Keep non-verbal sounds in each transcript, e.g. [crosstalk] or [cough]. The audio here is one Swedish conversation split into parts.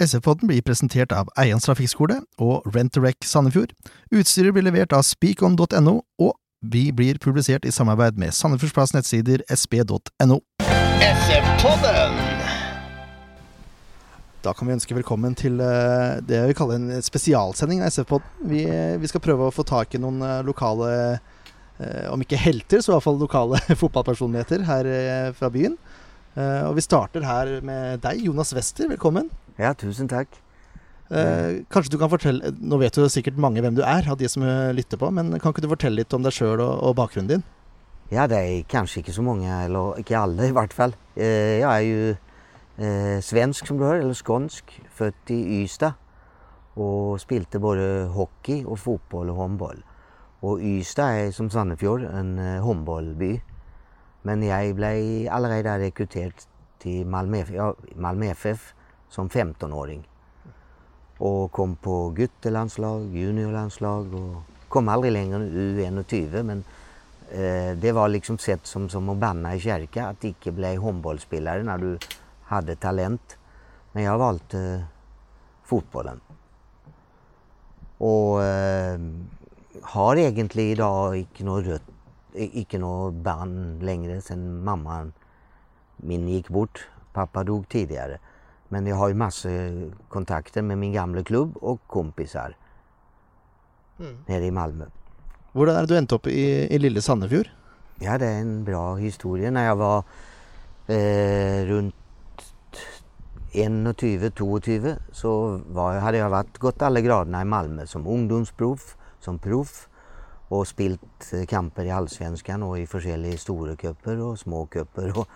SF-podden blir presentert av Eians trafikkskole og Rent-A-Wreck Sandefjord. Utstyret blir levert av speakon.no, og vi blir publisert i samarbeid med Sandefjordsplass nettsider sp.no. SF-podden! Da kan vi ønske velkommen til eh, det vi kaller en spesialsending av SF-podden. Vi, vi, skal prøve å få tak i noen eh, lokale, eh, om ikke helter, så i hvert fall lokale [laughs] fotballpersonligheter her fra byen. Og vi starter her med deg, Jonas Wester. Velkommen. Ja, tusen takk. Eh, kanskje du kan fortelle Nå vet jo sikkert mange hvem du er, av de som lytter på, men kan ikke du fortelle litt om deg sjøl og, og, bakgrunnen din? Ja, det er kanskje ikke så mange, eller ikke alle i hvert fall. Eh, jeg er jo eh, svensk, som du hører, eller skånsk. Født i Ystad. Og spilte både hockey og fotball og håndball. Og Ystad er som Sandefjord en uh, håndballby. Men jeg ble allerede rekruttert til Malmö, ja, Malmö FF som 15-åring. Och kom på guttelandslag, juniorlandslag och kom aldrig längre än U21 men eh, det var liksom sett som, som att banna i kyrka att icke bli handbollsspelare när du hade talent. Men jag valde eh, fotbollen. Och eh, har egentligen idag icke något rött, icke något band längre sen mamman min gick bort. Pappa dog tidigare. Men jag har ju massor kontakter med min gamla klubb och kompisar mm. nere i Malmö. Hur är det du endte upp i, i lilla Sandefjord? Ja, det är en bra historia. När jag var eh, runt 21, 22 så var, hade jag varit, gått alla graderna i Malmö som ungdomsproff, som proff och spilt eh, kamper i Allsvenskan och i olika stora cuper och små cuper. Och,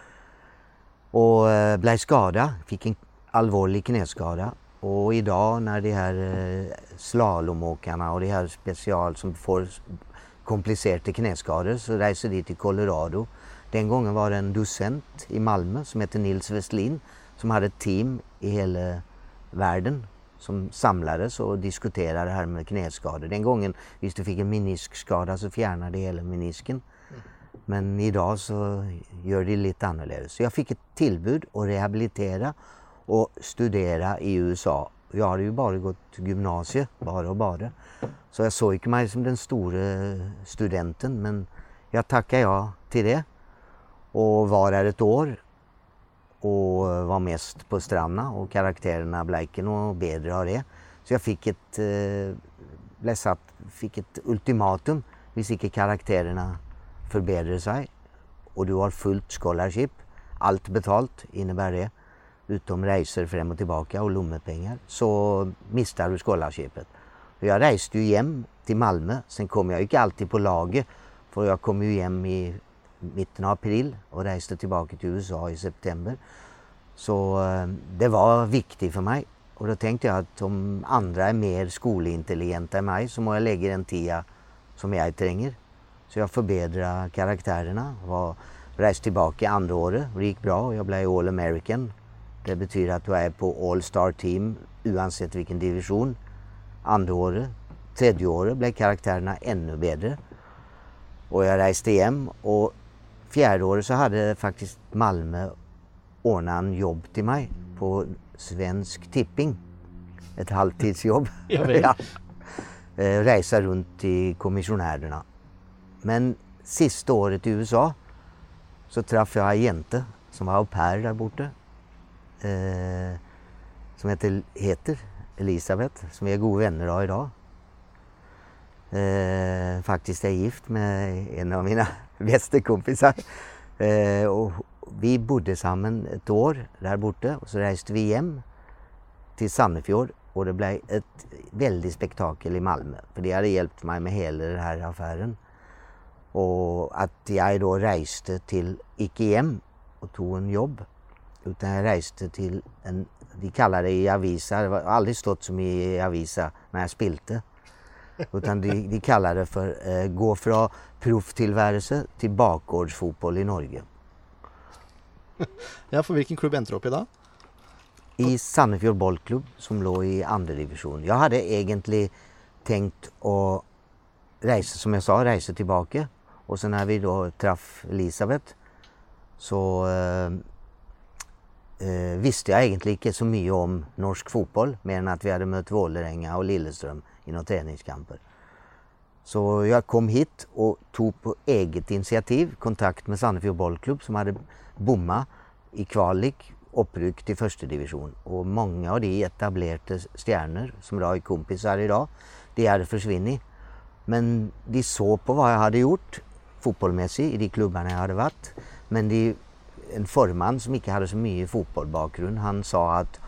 och eh, blev skadad, fick en allvarlig knäskada. Och idag när de här eh, slalomåkarna och de här special som får komplicerade knäskador så reser de till Colorado. Den gången var det en docent i Malmö som hette Nils Westlin som hade ett team i hela världen som samlades och diskuterade det här med knäskador. Den gången, visst du fick en meniskskada så fjärnade de hela menisken. Men idag så gör de lite annorlunda. Så jag fick ett tillbud att rehabilitera och studera i USA. Jag hade ju bara gått gymnasiet, bara och bara. Så jag såg inte mig som den stora studenten men jag tackade ja till det och var där ett år och var mest på stranden och karaktärerna blev och Bedre av det. Så jag fick ett, eh, blev satt, fick ett ultimatum. om inte karaktärerna förbättrar sig och du har fullt scholarship, allt betalt innebär det, utom resor fram och tillbaka och lommepengar så mistar du scholarshipet. Jag reste ju hem till Malmö. Sen kom jag inte alltid på lager, för jag kom ju hem i mitten av april och reste tillbaka till USA i september. Så eh, det var viktigt för mig. Och då tänkte jag att om andra är mer skolintelligenta än mig så må jag lägga den tia som jag tränger. Så jag förbättrade karaktärerna. Var, reste tillbaka andra året och det gick bra. Jag blev All American det betyder att du är på All Star Team oavsett vilken division. Andra året, tredje året blev karaktärerna ännu bättre. Och jag reste hem och fjärde året så hade faktiskt Malmö ordnat en jobb till mig på Svensk Tipping. Ett halvtidsjobb. [laughs] [laughs] ja. Eh, resa runt i kommissionärerna. Men sista året i USA så träffade jag Jente som var au pair där borta eh, som heter, heter Elisabeth, som vi är goda vänner av idag. Eh, faktiskt är gift med en av mina [laughs] bästa kompisar. Eh, och vi bodde samman ett år där borta och så reste vi hem till Sandefjord och det blev ett väldigt spektakel i Malmö. För det hade hjälpt mig med hela den här affären. Och att jag då reste till, Ikea och tog en jobb utan jag reste till en, de kallar det i Avisa, det har aldrig stått som i Avisa när jag spilte. Utan de, de kallar det för eh, gå från profftillvärelse till bakgårdsfotboll i Norge. Ja, för vilken klubb du upp i då? I Sandefjord bollklubb som låg i andra division. Jag hade egentligen tänkt att resa, som jag sa, resa tillbaka. Och sen när vi då träffade Elisabeth så eh, eh, visste jag egentligen inte så mycket om norsk fotboll mer än att vi hade mött Vålerenga och Lilleström i några träningskamper. Så jag kom hit och tog på eget initiativ kontakt med Sandefjord bollklubb som hade bomma i kvalik uppryck till första division. Och många av de etablerade stjärnor som idag är kompisar idag, de hade försvunnit. Men de såg på vad jag hade gjort fotbollsmässigt i de klubbarna jag hade varit. Men de, en förman som inte hade så mycket fotbollsbakgrund, han sa att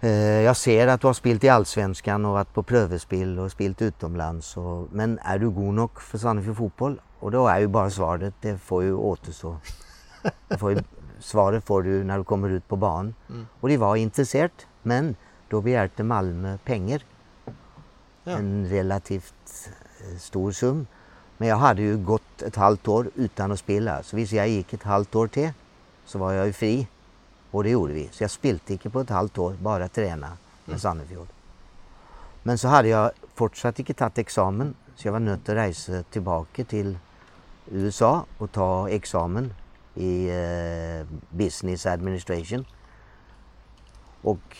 eh, jag ser att du har spelat i Allsvenskan och varit på prövespel och spelat utomlands. Och, men är du god nog för Sandefjord fotboll? Och då är ju bara svaret, det får ju återstå. Det får ju, svaret får du när du kommer ut på banan. Mm. Och de var intresserade, men då begärde Malmö pengar. Ja. En relativt eh, stor sum. Men jag hade ju gått ett halvt år utan att spela. Så om jag gick ett halvt år till så var jag ju fri. Och det gjorde vi. Så jag spelade inte på ett halvt år, bara träna med mm. Sandefjord. Men så hade jag fortsatt inte tagit examen. Så jag var nödd att resa tillbaka till USA och ta examen i eh, business administration. Och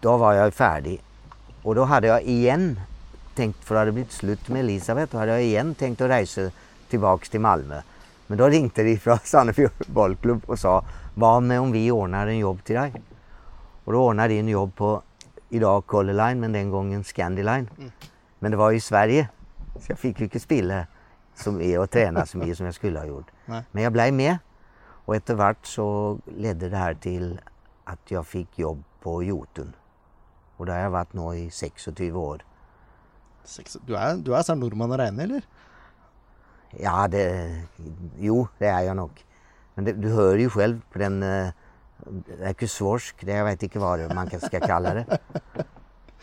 då var jag färdig. Och då hade jag igen tänkt, för det hade blivit slut med Elisabeth, då hade jag igen tänkt att resa tillbaks till Malmö. Men då ringde de från [laughs] Sandefjord bollklubb och sa, vad med om vi ordnar en jobb till dig? Och då ordnade de en jobb på, idag Color Line, men den gången Scandiline. Mm. Men det var i Sverige, så jag fick ju inte spela som är och träna så mycket som jag skulle ha gjort. [laughs] Men jag blev med och efterhvart så ledde det här till att jag fick jobb på Jotun. Och där har jag varit nu i 26 år. Du är, du er, sån norrman å regne, eller? Ja, det, jo det är jag nog. Men det, du hör ju själv på den, eh, det är inte svorsk, det jag vet inte vad man ska kalla det.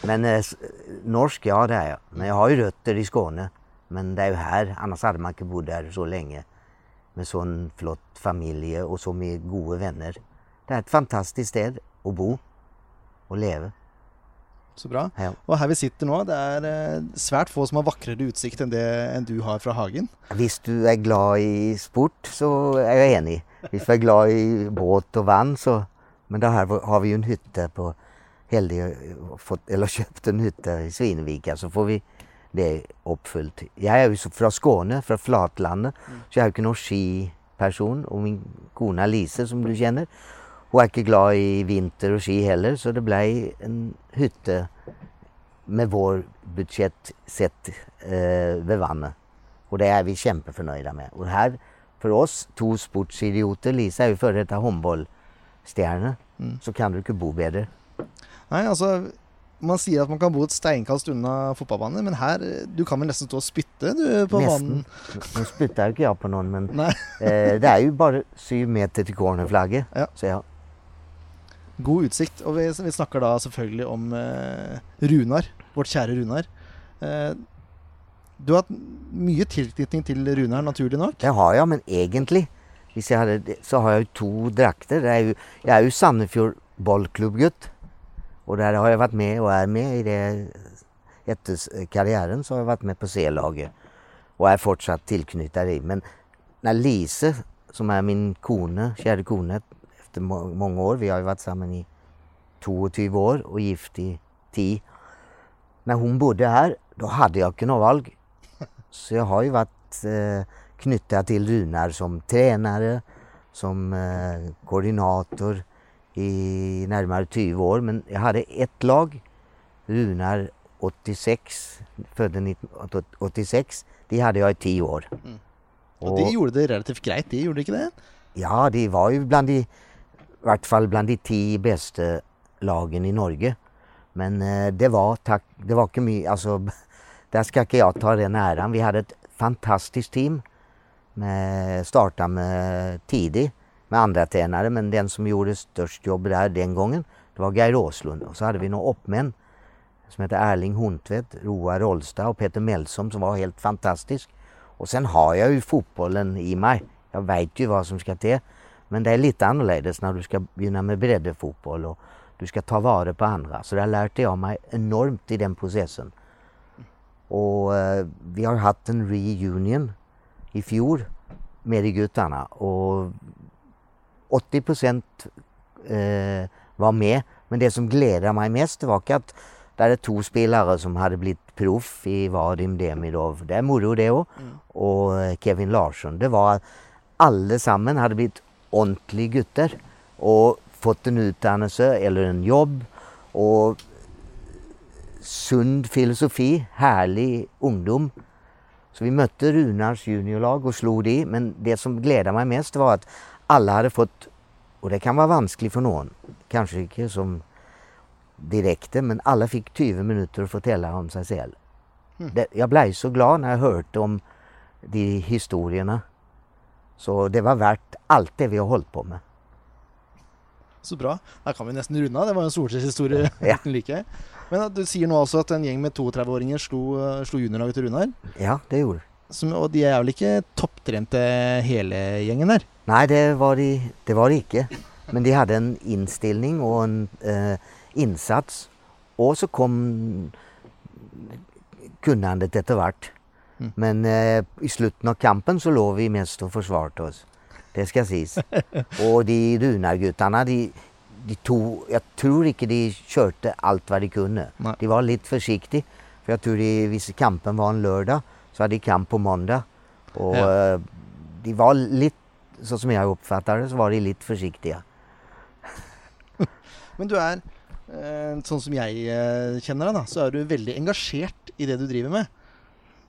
Men eh, norsk, ja det är jag. Men jag har jo rötter i Skåne. Men det är ju här, annars hade man inte bott her så länge. Med sån flott familj och så mye goda vänner. Det är et fantastisk ställe att bo och leva. Så bra. Ja. Og her vi sitter nå, det er eh, svært få som har vakrere utsikt enn det enn du har fra hagen. Hvis du er glad i sport, så er jeg enig. Hvis du er glad i båt og vann, så Men da har vi jo en hytte på heldig, eller kjøpt en hytte i Svinevika, så får vi det uppfyllt. Jag är ju från Skåne, från Flatlandet, mm. så jag är ju inte någon skiperson. Och min kona Lise som du känner, hon är inte glad i vinter och ski heller så det blev en hytte med vår budget sett eh, vid vattnet. Och det är vi kämpeförnöjda med. Och här för oss två sportsidioter, Lisa är ju före detta handbollsstjärna, mm. så kan du inte bo bättre. Nej, alltså man säger att man kan bo ett steinkast undan fotbollsbanan, men här, du kan väl nästan stå och spytta du på banan? Nu spyttar inte jag på någon, men [laughs] eh, det är ju bara 7 meter till cornerflagget. Ja. Så jag god utsikt. Og vi, vi snakker da selvfølgelig om eh, Runar, vårt kjære Runar. Eh, du har hatt mye tilknytning til Runar, naturlig nok? Det har jeg, men egentlig hadde, så har jeg jo to drakter. Er jo, jeg er jo Sandefjord ballklubbgutt. Og der har jeg vært med og er med i det Etter karrieren så har jeg vært med på C-laget og er fortsatt tilknyttet dit. Men når Lise, som er min kone, kjære kone, många år. Vi har ju varit samman i 22 år och gift i 10. När hon bodde här, då hade jag kunnat valg. Så jag har ju varit eh, knuten till Runar som tränare, som eh, koordinator i närmare 20 år. Men jag hade ett lag, Runar 86, född 1986. De hade jag i 10 år. Mm. Och, och de gjorde det relativt grejt, de gjorde inte det? Ja, de var ju bland de i vart fall bland de tio bästa lagen i Norge. Men eh, det var tack, det var inte mycket, alltså [laughs] där ska inte jag ta den äran. Vi hade ett fantastiskt team. Med, startade med tidigt med andra tränare men den som gjorde störst jobb där den gången det var Geir Åslund. Och så hade vi några uppmän som hette Erling Hontvedt, Roar Rolstad och Peter Melsom som var helt fantastisk. Och sen har jag ju fotbollen i mig. Jag vet ju vad som ska till. Men det är lite annorlunda när du ska börja med breddfotboll och du ska ta vara på andra. Så det lärde jag mig enormt i den processen. Och eh, vi har haft en reunion i fjol med de guttarna och 80 procent eh, var med. Men det som gläder mig mest var att det är två spelare som hade blivit proff i Vadim Demidov. Det är moro det också. Mm. Och eh, Kevin Larsson. Det var allesammen hade blivit ordentliga gutter och fått en utdannelse eller en jobb och sund filosofi, härlig ungdom. Så vi mötte Runars juniorlag och slog det. Men det som glädde mig mest var att alla hade fått, och det kan vara vanskligt för någon, kanske inte som direkt, men alla fick 20 minuter att fortälla om sig själv. Mm. Det, jag blev så glad när jag hörde om de historierna. Så det var värt allt det vi har hållit på med. Så bra. Da kan vi nesten runde av. Det var en solskjenshistorie ja. [laughs] uten like. Men du sier nå også at en gjeng med 32-åringer slo, slo juniorlaget til Runar. Ja, det gjorde Som, Og de er vel ikke topptrente hele gjengen der? Nei, det var de, det var de ikke. Men de hadde en innstilling og en eh, innsats. Og så kom kunnandet etter hvert. Mm. Men eh, i slutten av kampen så lå vi mest og forsvarte oss. Det ska sies. [laughs] Och de Runarguttarna, de, de tog, jag tror inte de körde allt vad de kunde. Nej. De var lite försiktiga. För jag tror de, hvis kampen var en lördag så hade de kamp på måndag. Och ja. Eh, de var lite, så som jag uppfattar det, så var de lite försiktiga. [laughs] Men du är, eh, sån som jag eh, känner dig, så är du väldigt engagerad i det du driver med.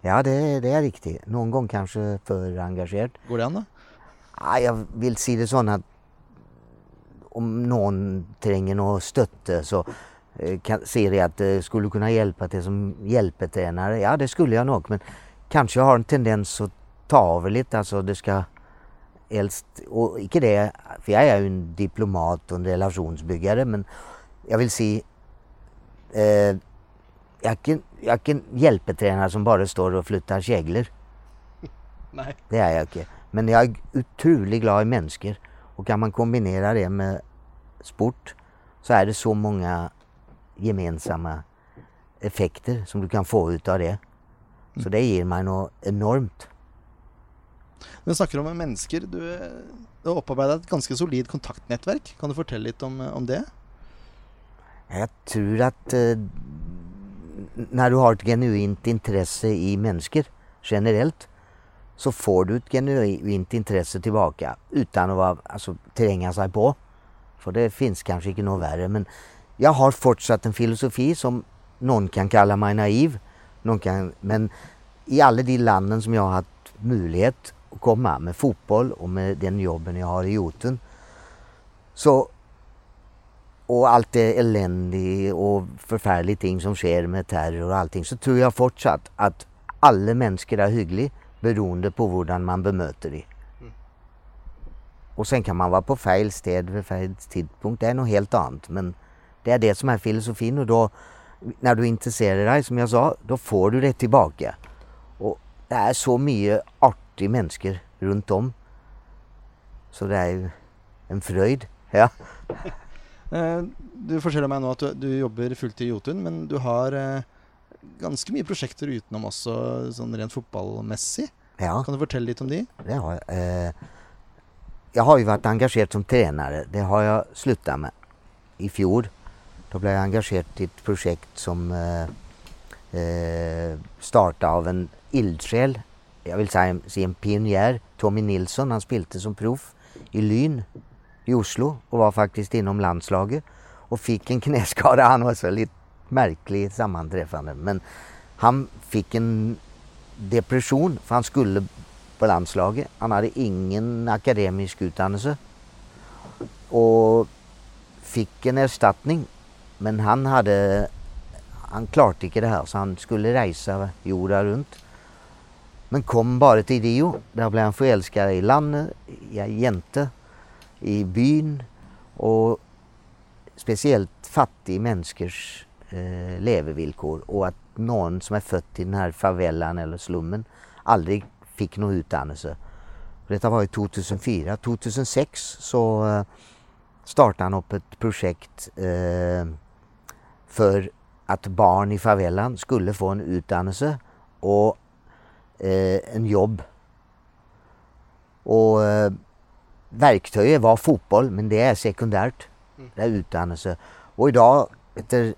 Ja, det, det är riktigt. Någon gång kanske för engagerad. Går det an då? jag vill se det så att om någon tränger något stötte så eh, kan, ser jag att det skulle kunna hjälpa till som hjälpetränare. Ja, det skulle jag nog. Men kanske jag har en tendens att ta av lite. Alltså det ska helst, och inte det, för jag är ju en diplomat och en relationsbyggare, men jag vill se eh, jag kan, jag kan hjälpetränare som bara står och flyttar käglor. [laughs] Nej. Det är jag inte. Men jag är otroligt glad i människor och kan man kombinera det med sport så är det så många gemensamma effekter som du kan få ut av det. Så det ger mig något enormt. När du snackar om människor, du, du har upparbetat ett ganska solid kontaktnätverk. Kan du berätta lite om, om det? Jag tror att eh, när du har ett genuint intresse i människor generellt så får du ett genuint intresse tillbaka utan att vara, alltså, tränga sig på. För det finns kanske inte något värre. Men jag har fortsatt en filosofi som någon kan kalla mig naiv. Någon kan, men i alla de landen som jag har haft möjlighet att komma med fotboll och med den jobben jag har i Jotun. Så, och allt det eländiga och förfärliga ting som sker med terror och allting så tror jag fortsatt att alla människor är hyggliga beroende på hur man bemöter det. Mm. Och sen kan man vara på fel sted vid fel tidpunkt. Det är något helt annat. Men det är det som är filosofin och då när du intresserar dig, som jag sa, då får du det tillbaka. Och det är så mycket artiga människor runt om. Så det är ju en fröjd. Ja. [laughs] Eh, du forteller mig nu att du, du jobbar fullt i Jotun, men du har eh, ganske mye prosjekter utenom også, sånn rent fotballmessig. Ja. Kan du fortelle litt om de? Ja, eh, jag har ju varit engagerad som tränare. Det har jag slutat med i fjol. Då blev jag engagerad i ett projekt som eh, eh, startade av en ildsjäl. Jag vill säga en pionjär, Tommy Nilsson. Han spelade som proff i Lyn i Oslo och var faktiskt inom landslaget och fick en knäskada. Han var så lite märklig sammanträffande. Men han fick en depression för han skulle på landslaget. Han hade ingen akademisk utdannelse. Och fick en ersättning. Men han hade han klarade inte det här så han skulle resa jorden runt. Men kom bara till Rio. Där blev han förälskad i landet, i jente, i byn och speciellt fattig människors eh, levevillkor och att någon som är född i den här favelan eller slummen aldrig fick någon utdannelse. Alltså. Detta var ju 2004. 2006 så eh, startade han upp ett projekt eh, för att barn i favelan skulle få en utdannelse och eh, en jobb. Och eh, verktøyet var fotboll, men det är sekundärt. Mm. Det är utdannelse. Och idag, efter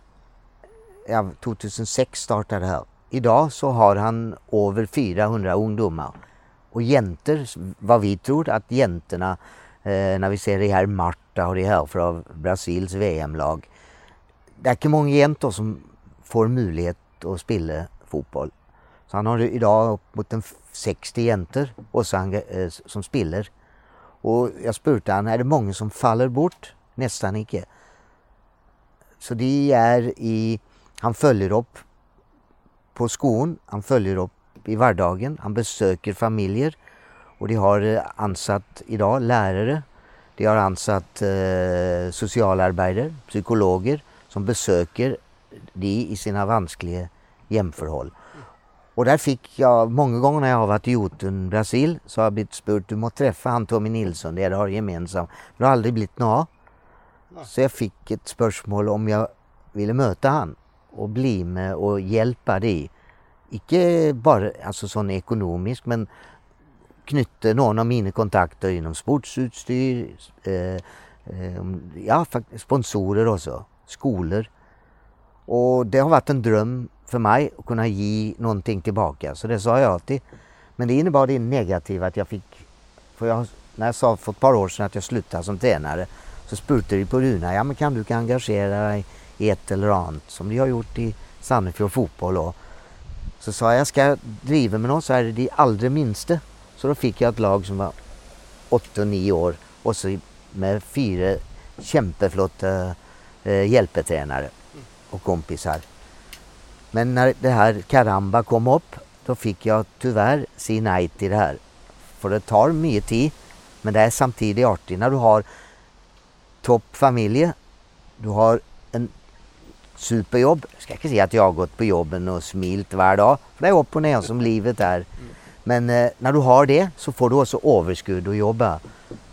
ja, 2006 startade det här. Idag så har han över 400 ungdomar. Och jenter, vad vi tror att jäntorna, eh, när vi ser det här Marta och det här från Brasils VM-lag. Det är inte många jenter som får möjlighet att spela fotboll. Så han har idag upp mot en 60 jenter och eh, som spelar. Och jag spurtade han, är det många som faller bort? Nästan icke. Så de är i, han följer upp på skolan, han följer upp i vardagen, han besöker familjer och de har eh, ansatt idag lärare, de har ansatt eh, socialarbetare, psykologer som besöker de i sina vanskliga jämförhåll. Och där fick jag, många gånger när jag har varit i Jotun, Brasil, så har jag blivit spurt, du måste träffa han Tommy Nilsson, det har gemensamt. Det har aldrig blivit något Så jag fick ett spörsmål om jag ville möta han och bli med och hjälpa dig. Inte bara alltså sån ekonomisk men knytte någon av mina kontakter inom sportsutstyr, eh, eh, ja, sponsorer också, skolor. Och det har varit en dröm för mig att kunna ge någonting tillbaka. Så det sa jag alltid. Men det innebar det negativa att jag fick, för jag, när jag sa för ett par år sedan att jag slutade som tränare så spurtade de på Runa, ja men kan du kan engagera dig i ett eller annat som de har gjort i Sandefjord fotboll. Och så sa jag, ska jag driva med något så är det de allra minsta. Så då fick jag ett lag som var 8-9 år och så med fyra kämpeflotta eh, hjälpetränare och kompisar. Men när det här Karamba kom upp då fick jag tyvärr säga nej till det här. För det tar mycket tid men det är samtidigt artigt när du har toppfamilj, du har en superjobb. Jag ska inte säga att jag har gått på jobben och smilt varje dag, för det är upp och ner som livet är. Men eh, när du har det så får du också överskudd att jobba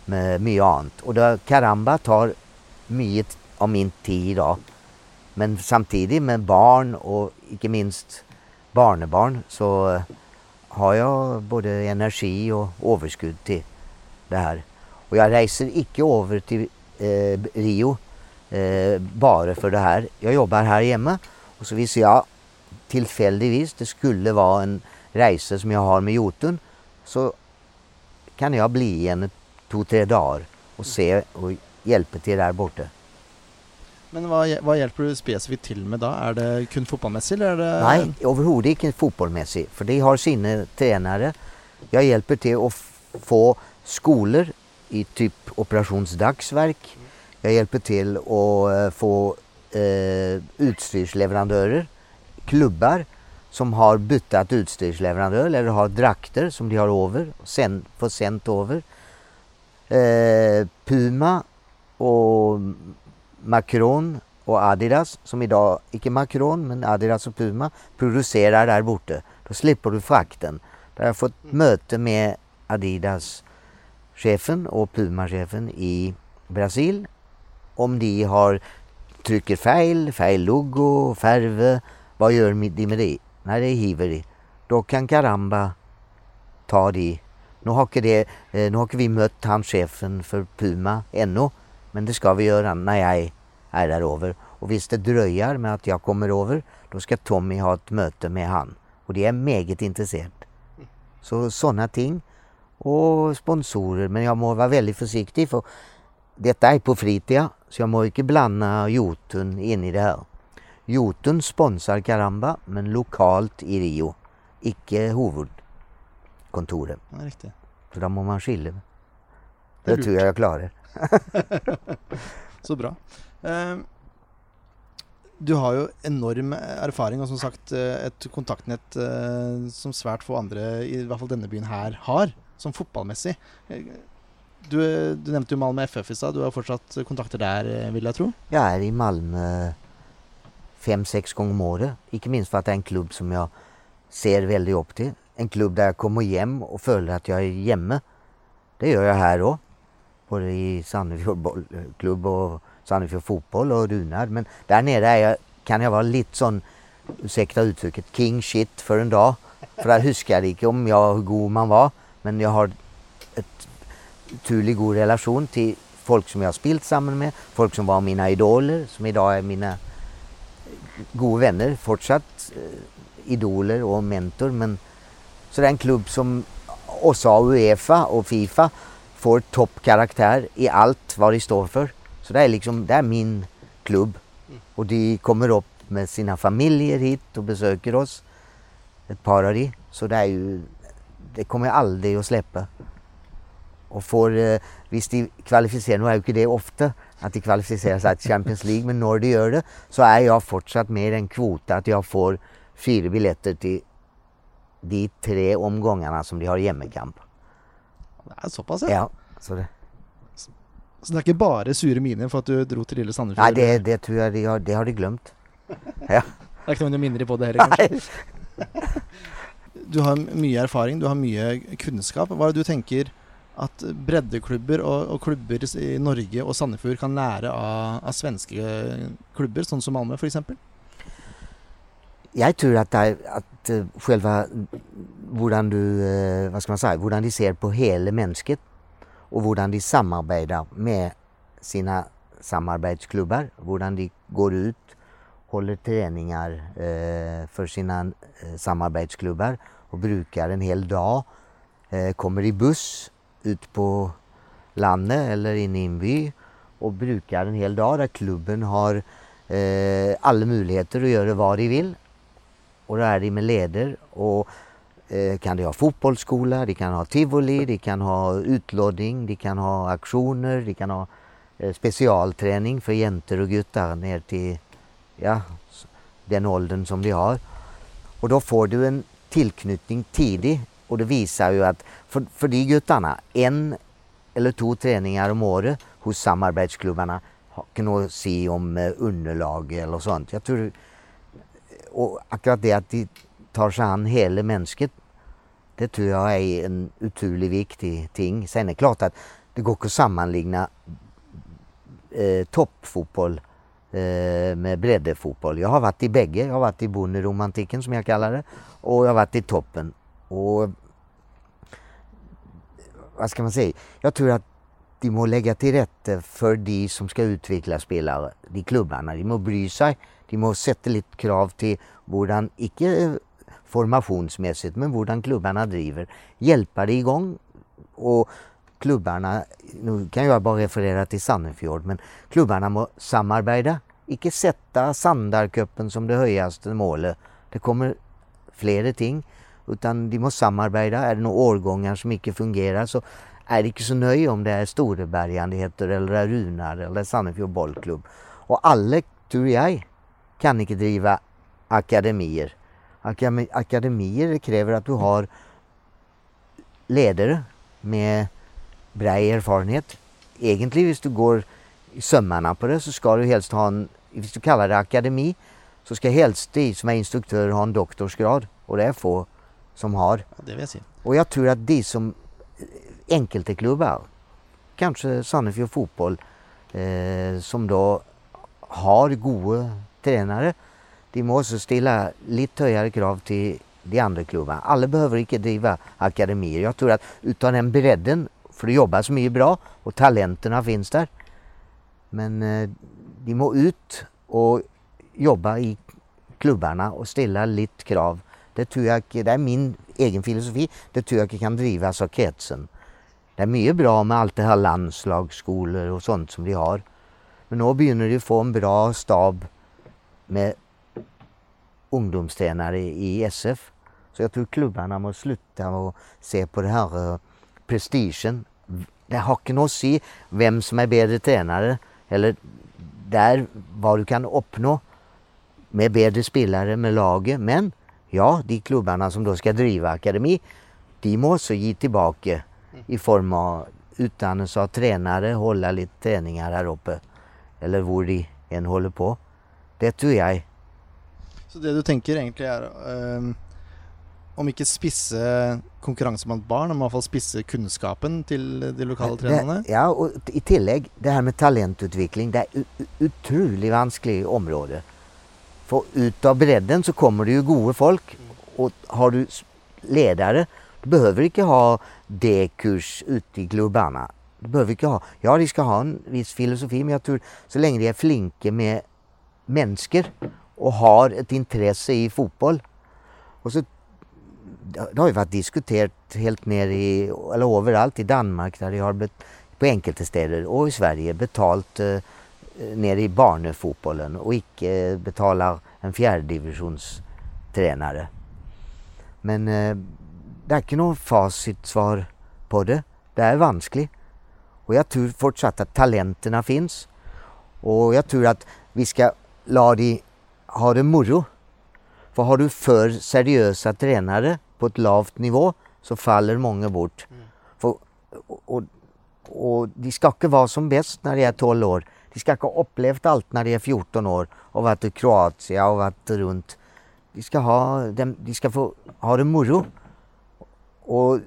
med mycket annat. Och då, Karamba tar mycket av min tid idag. Men samtidigt med barn och inte minst barnebarn så har jag både energi och överskudd till det här. Och jag reser icke över till eh, Rio eh, bara för det här. Jag jobbar här hemma och så visar jag tillfälligtvis det skulle vara en resa som jag har med Jotun så kan jag bli en två, tre dagar och se och hjälpa till där borta. Men vad, vad hjälper du specifikt till med då? Är det kun fotbollsmässigt eller är det... Nej, överhuvudtaget inte fotbollsmässigt. För de har sina tränare. Jag hjälper till att få skolor i typ operationsdagsverk. Jag hjälper till att eh, få eh, utstyrsleverantörer, klubbar som har byttat utstyrsleverantör eller har drakter som de har över, sen, får sänt över. Eh, Puma och Macron och Adidas som idag, inte Macron men Adidas och Puma producerar där borta. Då slipper du frakten. Där har jag fått möte med Adidas chefen och Puma-chefen i Brasil om de har trycker fel, fel logo, färg, vad gör de med det? Nej, det hiver de. Då kan Karamba ta det. Nu har, det, eh, nu har vi mött han chefen för Puma ännu, men det ska vi göra när jag är där över. Och visst det dröjer med att jag kommer över, då ska Tommy ha ett möte med han. Och det är meget intresserad. Så sådana ting och sponsorer. Men jag må vara väldigt försiktig för detta är på fritiden så jag må inte blanda Jotun in i det här. Jotun sponsrar Karamba men lokalt i Rio. Icke huvudkontoret. Ja, riktigt. Så då må man skilja. Det Det, tror jag jag klarar. [laughs] Så bra. Ehm, du har ju enorm erfaring och som sagt eh, et ett kontaktnät eh, som svært få andra, i hvert fall denna byen här, har som fotbollsmässigt. Eh, du, du nämnde jo Malmö FF i stad, du har fortsatt kontakter där vil jeg jag tro? Jag är i Malmö fem, sex gånger om året. Inte minst för att det är en klubb som jag ser väldigt upp till. En klubb där jag kommer hem och føler att jag är hemma. Det gör jag här òg. Både i Sandefjord bollklubb eh, och Sandefjord fotboll och Runar. Men där nere är jag, kan jag vara lite sån, ursäkta uttrycket, king shit för en dag. För jag huskar inte om jag hur god man var. Men jag har ett turlig god relation till folk som jag har spelat samman med, folk som var mina idoler, som idag är mina goda vänner, fortsatt eh, idoler och mentor. Men, så det är en klubb som också Uefa och Fifa får toppkaraktär i allt vad de står för. Så det är liksom, det är min klubb. Och de kommer upp med sina familjer hit och besöker oss. Ett par av de. Så det är ju, det kommer jag aldrig att släppa. Och får, eh, visst de kvalificerar, nu är ju inte det ofta att de kvalificerar sig till Champions League, men när de gör det så är jag fortsatt med i den kvota att jag får fyra biljetter till de tre omgångarna som de har hjemmekamp. Det är så pass ja. Ja, så det, Så det är inte bara sura miner för att du drog till lille Sandefjord? nej, det, det tror jag de har, det har de glömt. Ja. Det är inte noen minner på det heller, kanskje? [laughs] Du har mye erfaring, du har mye kunnskap. Hva er det du tenker at breddeklubber og, og klubber i Norge og Sandefjord kan lære av, av svenske klubber, sånn som Malmö f.eks.? Jag tror att, det att eh, själva hur du, eh, vad ska man säga, hur de ser på hela människan och hur de samarbetar med sina samarbetsklubbar, hur de går ut, håller träningar eh, för sina samarbetsklubbar och brukar en hel dag, kommer i buss ut på landet eller in i en by och brukar en hel dag där klubben har alla möjligheter att göra vad de vill och då är de med leder och eh, kan de ha fotbollsskola, de kan ha tivoli, de kan ha utloddning, de kan ha aktioner, de kan ha eh, specialträning för jenter och guttar ner till ja, den åldern som de har. Och då får du en tillknytning tidigt och det visar ju att för, för de guttarna, en eller två träningar om året hos samarbetsklubbarna kan nog se säga om eh, underlag eller sånt. Jag tror och akkurat det att de tar sig an hela människan, det tror jag är en otroligt viktig ting. Sen är det klart att det går att sammanligna eh, toppfotboll eh, med breddefotboll. Jag har varit i bägge. Jag har varit i bonderomantiken som jag kallar det och jag har varit i toppen. Och vad ska man säga? Jag tror att de må lägga till rätta för de som ska utveckla spelare, de klubbarna. De må bry sig, de måste sätta lite krav till hur icke formationsmässigt, men hur klubbarna driver. Hjälpa det igång och klubbarna, nu kan jag bara referera till Sandefjord, men klubbarna må samarbeta. Icke sätta Sandarcupen som det högsta målet. Det kommer flera ting. Utan de måste samarbeta. Är det några årgångar som inte fungerar så är det inte så nöjd om det är Storebergande heter eller Runar eller Sandefjord bollklubb. Och alla, tror jag, kan inte driva akademier. Akademi, akademier kräver att du har ledare med bra erfarenhet. Egentligen, om du går i sömmarna på det så ska du helst ha en, om du kallar det akademi, så ska helst de som är instruktörer ha en doktorsgrad. Och det är få som har. Det jeg si. Och jag tror att de som enkelte klubbar, kanske Sandefjord fotboll, eh, som då har goda tränare, de måste ställa lite högre krav till de andra klubbarna. Alla behöver inte driva akademier. Jag tror att utan den bredden, för det jobbas så mycket bra och talenterna finns där. Men eh, de må ut och jobba i klubbarna och ställa lite krav. Det tror jag, det är min egen filosofi, det tror jag kan drivas av kretsen. Det är mycket bra med allt det här landslagsskolor och sånt som de har. Men nu börjar de få en bra stab med ungdomstränare i SF. Så jag tror klubbarna måste sluta och se på det här eh, prestigen. Det har inte något att säga vem som är bättre tränare eller där vad du kan uppnå med bättre spelare med laget. Men ja, de klubbarna som då ska driva akademi, de måste ge tillbaka i form av Utan att tränare, hålla lite träningar här uppe. Eller var de än håller på. Det tror jag. Så det du tenker egentlig er ehm, om ikke spisse konkurranse blant barn, om i hvert fall spisse kunnskapen til de lokale trenerne? Det, ja, och i tillägg, det här med talentutveckling, det är ett otroligt vanskligt område. För utav bredden så kommer det ju goda folk och har du ledare, du behöver inte ha D-kurs ute i klubbarna. Det behöver inte ha. Ja, de ska ha en viss filosofi, men jag tror så länge de är flinke med människor och har ett intresse i fotboll. Och så, det har ju varit diskuterat helt ner i, eller överallt i Danmark där de har bet, på enkelte städer och i Sverige betalt eh, ner i barnefotbollen och icke betalar en fjärdedivisionstränare. Men eh, det är inte något facitsvar på det. Det är vanskligt. Och jag tror fortsatt att talenterna finns. Och jag tror att vi ska la de ha det moro. För har du för seriösa tränare på ett lavt nivå så faller många bort. Mm. För, och, och, och, de ska inte vara som bäst när de är 12 år. De ska inte ha upplevt allt när de är 14 år och varit i Kroatien och varit runt. De ska, ha, de, de ska få ha det moro. Och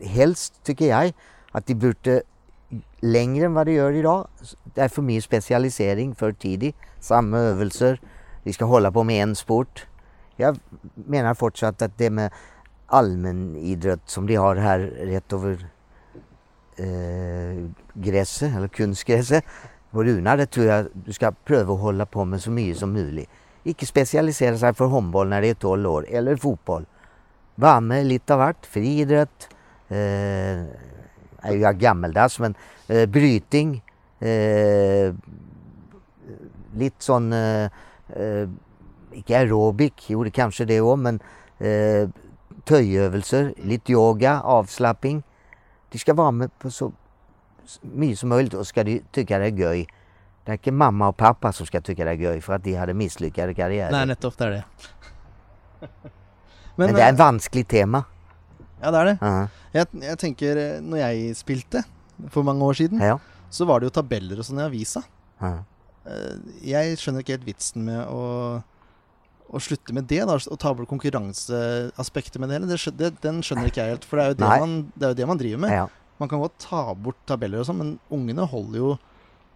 helst tycker jag att de borde längre än vad det gör idag. Det är för mycket specialisering för tidigt. Samma övelser. Vi ska hålla på med en sport. Jag menar fortsatt att det med allmän idrott som de har här rätt över eh, gräset, eller kunstgräset, på Runa, det tror jag du ska pröva att hålla på med så mycket som möjligt. Icke specialisera sig för handboll när det är 12 år, eller fotboll. Vara med lite av vart, friidrott, eh, är ju gammeldags men eh, bryting, eh, lite sån, eh, eh, inte aerobic, jo det kanske det också men eh, töjövelser, lite yoga, avslappning. De ska vara med på så mycket som möjligt och ska de tycka det är göj. Det är inte mamma och pappa som ska tycka det är göj för att de hade misslyckade karriärer. Nej, nettopp, det är det. men, men, det är ett vanskligt tema. Ja, det är det. Uh -huh. jeg, jeg, tenker, eh, når jeg spilte for mange år siden, ja. så var det jo tabeller og sånn i avisa. Uh -huh. Jeg skjønner ikke helt vitsen med å, å slutte med det, da, og ta bort konkurranseaspektet med det hele. Det, det, den skjønner ikke jeg helt, for det er jo det, man, det, er jo det man, driver med. Ja. Man kan godt ta bort tabeller og sånn, men ungene holder jo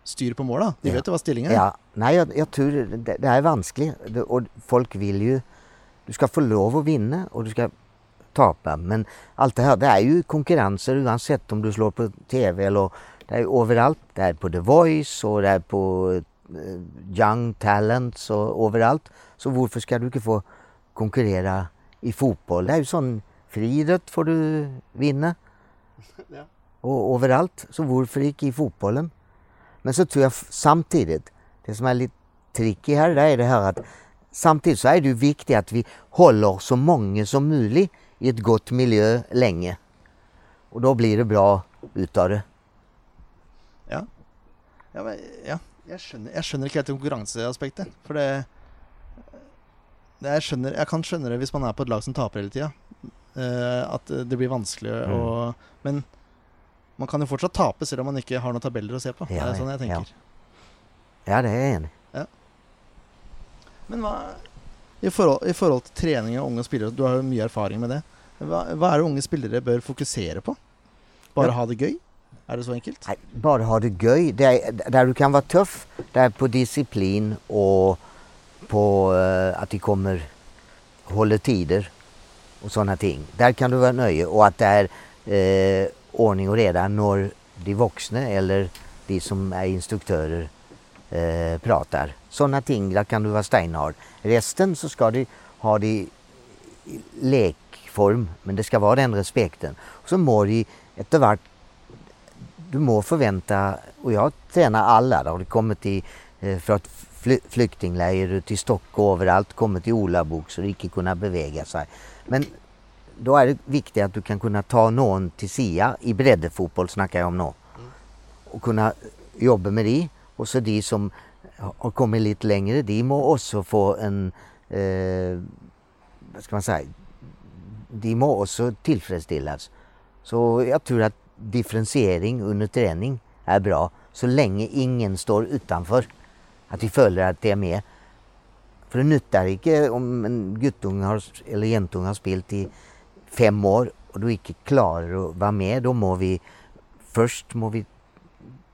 styr på mål, da. De ja. vet jo hva stillingen er. Ja. Nei, jeg, jeg tror det, det, er vanskelig. og folk vil jo Du skal få lov å vinne, og du skal tape. Men allt det här, det är ju konkurrenser oavsett om du slår på TV eller det är överallt. Det är på The Voice och det är på uh, Young Talents och överallt. Så varför ska du inte få konkurrera i fotboll? Det är ju sån friidrott får du vinna. [laughs] Ja. Och överallt. Så varför inte i fotbollen? Men så tror jag samtidigt, det som är lite tricky här, det är det här att samtidigt så är det viktigt att vi håller så många som möjligt i ett gott miljö länge. Och då blir det bra utav det. Ja. Ja, men, ja. Jeg, skjønner, jeg skjønner ikke helt konkurranseaspektet. For det, det jeg, skjønner, jeg kan skjønne det hvis man er på et lag som taper hele tida. Uh, at det blir vanskelig mm. å Men man kan jo fortsatt tape selv om man ikke har noen tabeller å se på. Ja, det er sånn jeg tenker. Ja, ja det er jeg enig i. Ja. Men hva i forhold, I forhold, til trening av unge spillere, du har jo mye erfaring med det. Hva, hva er det unge spillere bør fokusere på? Bare ja. ha det gøy? Er det så enkelt? Nej, bara ha det gøy. Det är, där du kan vara tuff, det är på disciplin och på uh, att de kommer håller tider och sådana ting. Där kan du vara nöjd och att det är uh, ordning och reda när de vuxna eller de som är instruktörer uh, pratar. Sådana ting, där kan du vara steinhard. Resten så ska de ha det i lekform, men det ska vara den respekten. Så må de efterhvert du må förvänta, och jag tränar alla, det har kommit till eh, för att fly, flyktingläger till Stockholm överallt, kommit till olabok så de inte kunna bevega sig. Men då är det viktigt att du kan kunna ta någon till SIA, i breddefotboll snackar jag om nu. Och kunna jobba med det. Och så de som har kommit lite längre, de må också få en, eh, vad ska man säga, de må också tillfredsställas. Så jag tror att differentiering under träning är bra så länge ingen står utanför. Att vi följer att det är med. För det nyttar inte om en guttunge har, eller jentunge har spelat i fem år och du inte klarar att vara med. Då må vi först må vi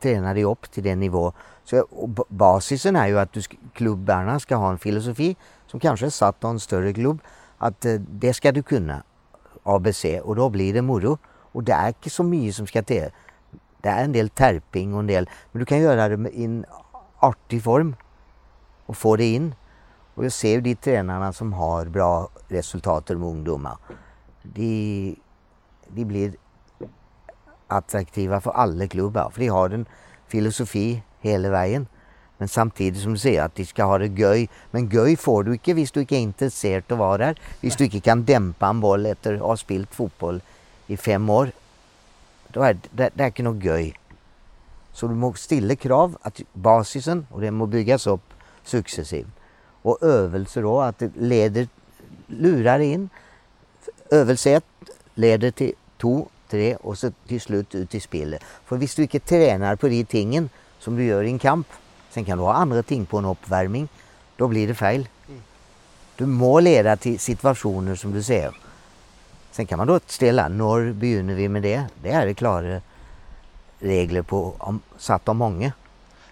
träna dig upp till den nivå så, basisen är ju att du, klubbarna ska ha en filosofi som kanske är satt av en större klubb. Att eh, det ska du kunna, ABC, och då blir det moro. Och det är inte så mycket som ska till. Det Det är en del terping och en del, men du kan göra det i en artig form och få det in. Och jag ser ju de tränarna som har bra resultat med ungdomar. De, de blir attraktiva för alla klubbar, för de har en filosofi hela vägen. Men samtidigt som du säger att de ska ha det göj. Men göj får du inte om du inte är intresserad av att vara där. Om du inte kan dämpa en boll efter att ha spelat fotboll i fem år. Då är det, det är inte något göj. Så du måste ställa krav att basisen, och den måste byggas upp successivt. Och övelse då, att det leder, lurar in. Övelse ett leder till två, tre och så till slut ut i spelet. För om du inte tränar på de tingen som du gör i en kamp Sen kan du ha andra ting på en uppvärmning. Då blir det fel. Du må leda till situationer som du ser. Sen kan man då ställa, när begynner vi med det? Det är det klara regler på, om, satt av många.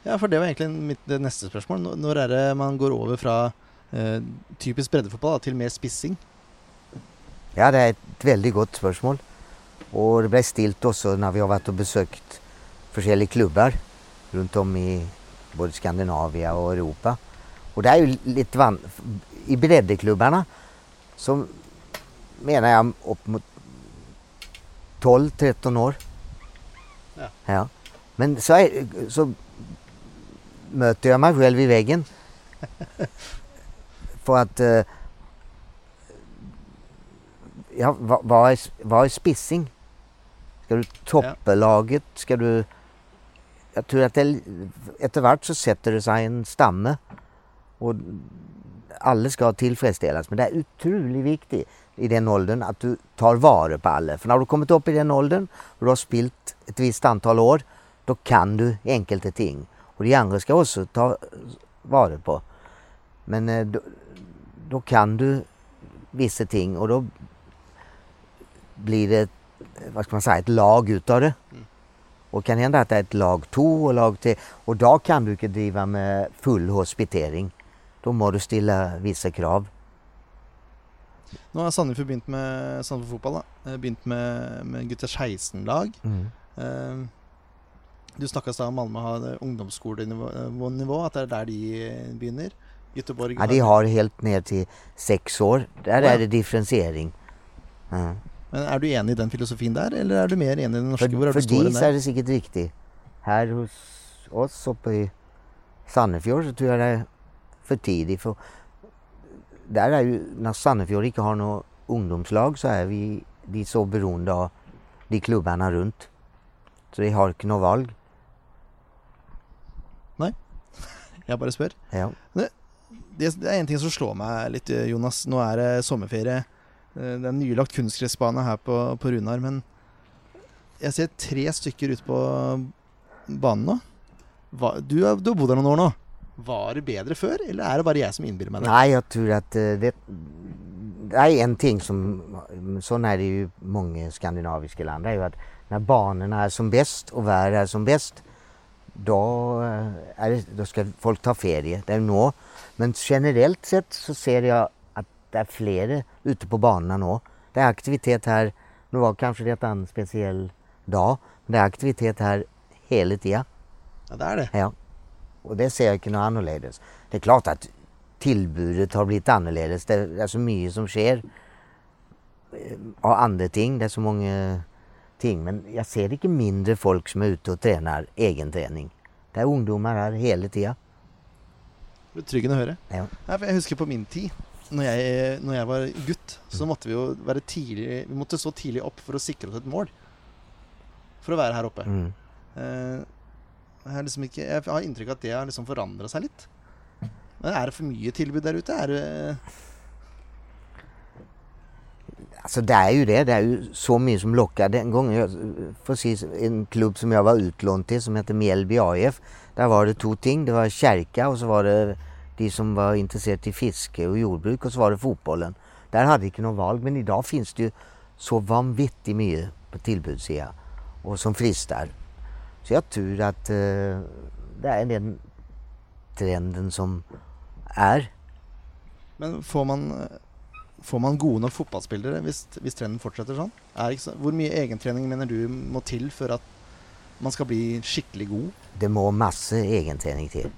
Ja, för det var egentligen mitt nästa spørsmål. Når er det man går över från eh, typisk breddefotball till mer spissing? Ja, det är ett väldigt gott spörsmål. Och det blev stilt också när vi har varit och besökt olika klubbar runt om i både Skandinavien och Europa. Och det är ju lite van I breddklubbarna så menar jag upp mot 12-13 år. Ja. ja. Men så, är, så möter jag mig själv i väggen. [laughs] För att eh, ja, vad, vad, är, vad är spissing? Ska du toppa laget? Ska du jag tror att det, vart så sätter det sig en stamme och alla ska tillfredsställas. Men det är otroligt viktigt i den åldern att du tar vara på alla. För när du kommit upp i den åldern och du har spilt ett visst antal år, då kan du enkelte ting. Och de andra ska också ta vara på. Men eh, då, då kan du vissa ting och då blir det eh, vad ska man säga, ett lag utav det. Mm. Mm. Och kan hända att det är ett lag 2 och lag 3 och då kan du inte driva med full hospitering. Då må du ställa vissa krav. Nu har Sandefjord begynt med Sandefjord fotball. Da. Eh, begynt med, med gutta 16-lag. Mm. Uh, du snakka om Malmö har ungdomsskolenivå, at det er der de begynner? Göteborg ja, de har helt ned til seks år. Der ja. er det differensiering. Uh. Men är du enig i den filosofin där eller är du mer enig i den norska? För, för de är det säkert riktigt. Här hos oss uppe i Sandefjord så tror jag det är för tidigt. För där är ju, när Sandefjord inte har något ungdomslag så är vi de så beroende av de klubbarna runt. Så de har inte något val. Nej, [laughs] jag bara spör. Ja. Det, det är en ting som slår mig lite Jonas. Nu är det sommarferie. Eh, det er nylagt kunstgressbane her på, på Runar, men jeg ser tre stykker ute på eh, banen nå. Hva, du, har, du har bodd her noen år nå. Var det bedre før, eller er det bare jeg som innbiller meg det? Nej, jag tror att eh, det, det är en ting som, så är det ju många skandinaviska land, det är ju att när banorna är som bäst och vädret är som bäst, då, det, da ska folk ta ferie. Det är nå. Men generellt sett så ser jag det är flera ute på banorna nu. Det är aktivitet här. Nu var kanske det en speciell dag. Men det är aktivitet här hela tiden. Ja, det är det. Ja. Och det ser jag inte något annorlunda. Det är klart att tillbudet har blivit annorlunda. Det är så mycket som sker. Och eh, andra ting. Det är så många ting. Men jag ser inte mindre folk som är ute och tränar egen träning. Det är ungdomar här hela tiden. Betryggende att höra. Ja. Jag husker på min tid når jeg, når jeg, var gutt, så måtte vi jo være tidlig Vi måtte stå tidlig opp for å sikre oss et mål. For å være her oppe. Mm. Uh, jeg, liksom ikke, jeg, har inntrykk av at det har liksom forandra seg litt. Men er det for mye tilbud der ute? Er det Alltså det är ju det. Det är ju så mycket som lockar. Den gången jag, precis en klubb som jag var utlånad till som heter Mjällby AIF. Där var det två ting. Det var kärka och så var det de som var intresserade av fiske och jordbruk och så var det fotbollen. Där hade inte någon val men idag finns det ju så vanvittigt mycket på tillbudssidan och som fristar. Så jag tror att eh, det är den trenden som är. Men får man, får man gode nok fotballspillere hvis, hvis trenden fortsetter sånn? Er så, hvor mye egentrening mener du må til for at man ska bli skicklig god? Det må masse egentrening till.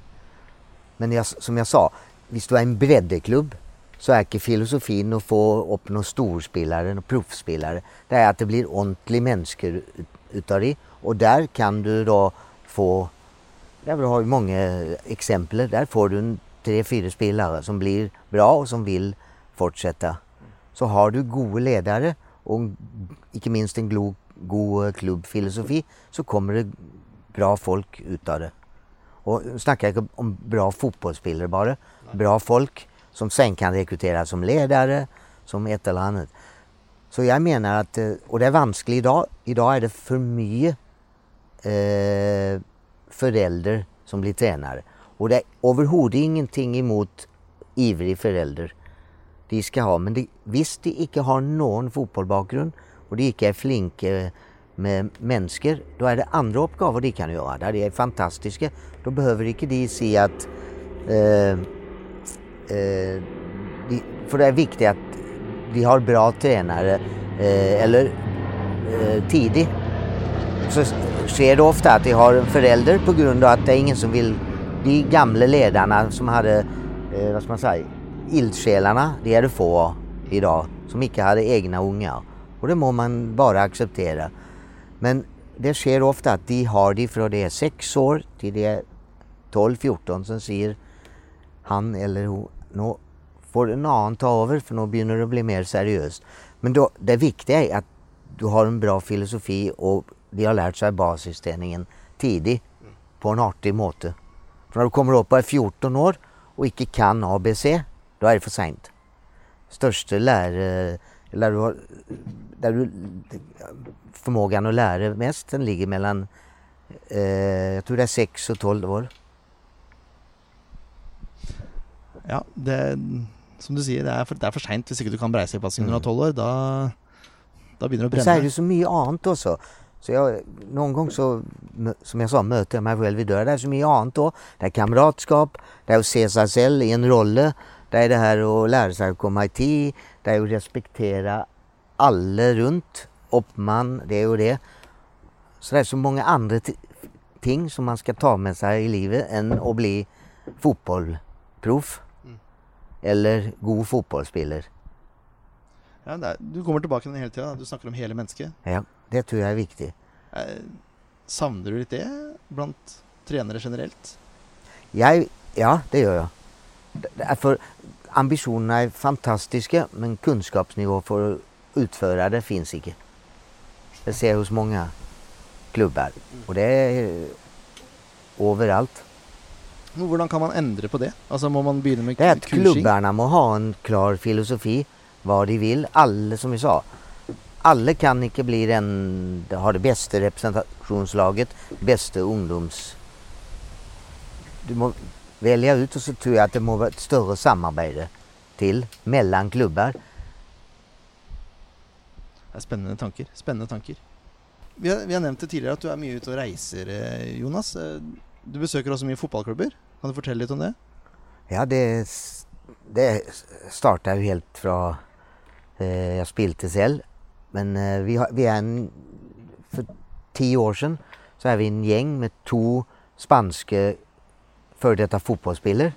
Men jag, som jag sa, hvis du är en breddeklubb så är inte filosofin att få upp några storspelare, några proffsspelare. Det är att det blir ordentliga människor utav det. Och där kan du då få, där har vi många exempel, där får du en tre, fyra spelare som blir bra och som vill fortsätta. Så har du goda ledare och inte minst en god, klubbfilosofi så kommer det bra folk utav det. Och nu snackar jag inte om bra fotbollsspelare bara. Bra folk som sen kan rekryteras som ledare, som ett eller annat. Så jag menar att, eh, och det är vanskligt idag, idag är det för mycket eh, föräldrar som blir tränare. Och det är överhuvudtaget ingenting emot ivrig förälder. De ska ha, men de, visst de inte har någon fotbollsbakgrund och de inte är flinka med människor, då är det andra uppgifter de kan göra. Där de är fantastiska. Då behöver inte de se att... Eh, eh, de, för det är viktigt att de har bra tränare eh, eller eh, tidigt. Så sker det ofta att de har en förälder på grund av att det är ingen som vill... De gamla ledarna som hade, eh, vad ska man säga, ildsjälarna, det är det få idag som inte hade egna ungar. Och det må man bara acceptera. Men det sker ofta att de har det från det är sex år till det är 12-14 som säger han eller hon, nu får en annan ta över för nu börjar det bli mer seriöst. Men då, det viktiga är att du har en bra filosofi och de har lärt sig basisträningen tidigt på en artig måte. För när du kommer upp och är 14 år och inte kan ABC, då är det för sent. Största lärare, Eller du har, där du, förmågan att lära mest, den ligger mellan, eh, jag tror det är 6 och 12 år. Ja, det, som du säger, det är för, det sent om inte du kan breise i passen när du är 12 år. Då, då börjar det Men så är bränna. det så mycket annat också. Så jag, någon gång så, som jag sa, möter jag mig själv i dörren. Det är så mycket annat då. Det är kamratskap, det är att se sig själv i en roll. Det är det här att lära sig att komma i tid. Det är att respektera alla runt. Uppman, det och det. Så det är så många andra ti- ting som man ska ta med sig i livet än att bli fotbollsproff. Eller god fotbollsspelare. Ja, er, du kommer tilbake til den hele tida. Du snakker om hele mennesket. Ja, det tror jag är viktigt. Eh, savner du litt det blant trenere generelt? Jag, ja, det gör jag. Det- det är För ambitionerna är fantastiska men kunskapsnivå för att utföra det finns inte. Det ser jag hos många klubbar och det är överallt. Men Hvordan kan man endre på det? Altså Må man med Det är att kursing? klubbarna må ha en klar filosofi vad de vill. Alla som vi sa. Alla kan inte bli den, ha det bästa representationslaget, bästa ungdoms... Du må välja ut och så tror jag att det må vara ett större samarbete till mellan klubbar. Det er spennende tanker. Spennende tanker. Vi har, vi har nevnt det tidligere at du er mye ute og reiser, eh, Jonas. Eh, du besøker også mye fotballklubber. Kan du fortelle litt om det? Ja, det, det startade ju helt från... Eh, jag spilte själv. Men eh, vi, har, vi är en... För tio år sedan så är vi en gäng med två spanska före detta fotbollsspelare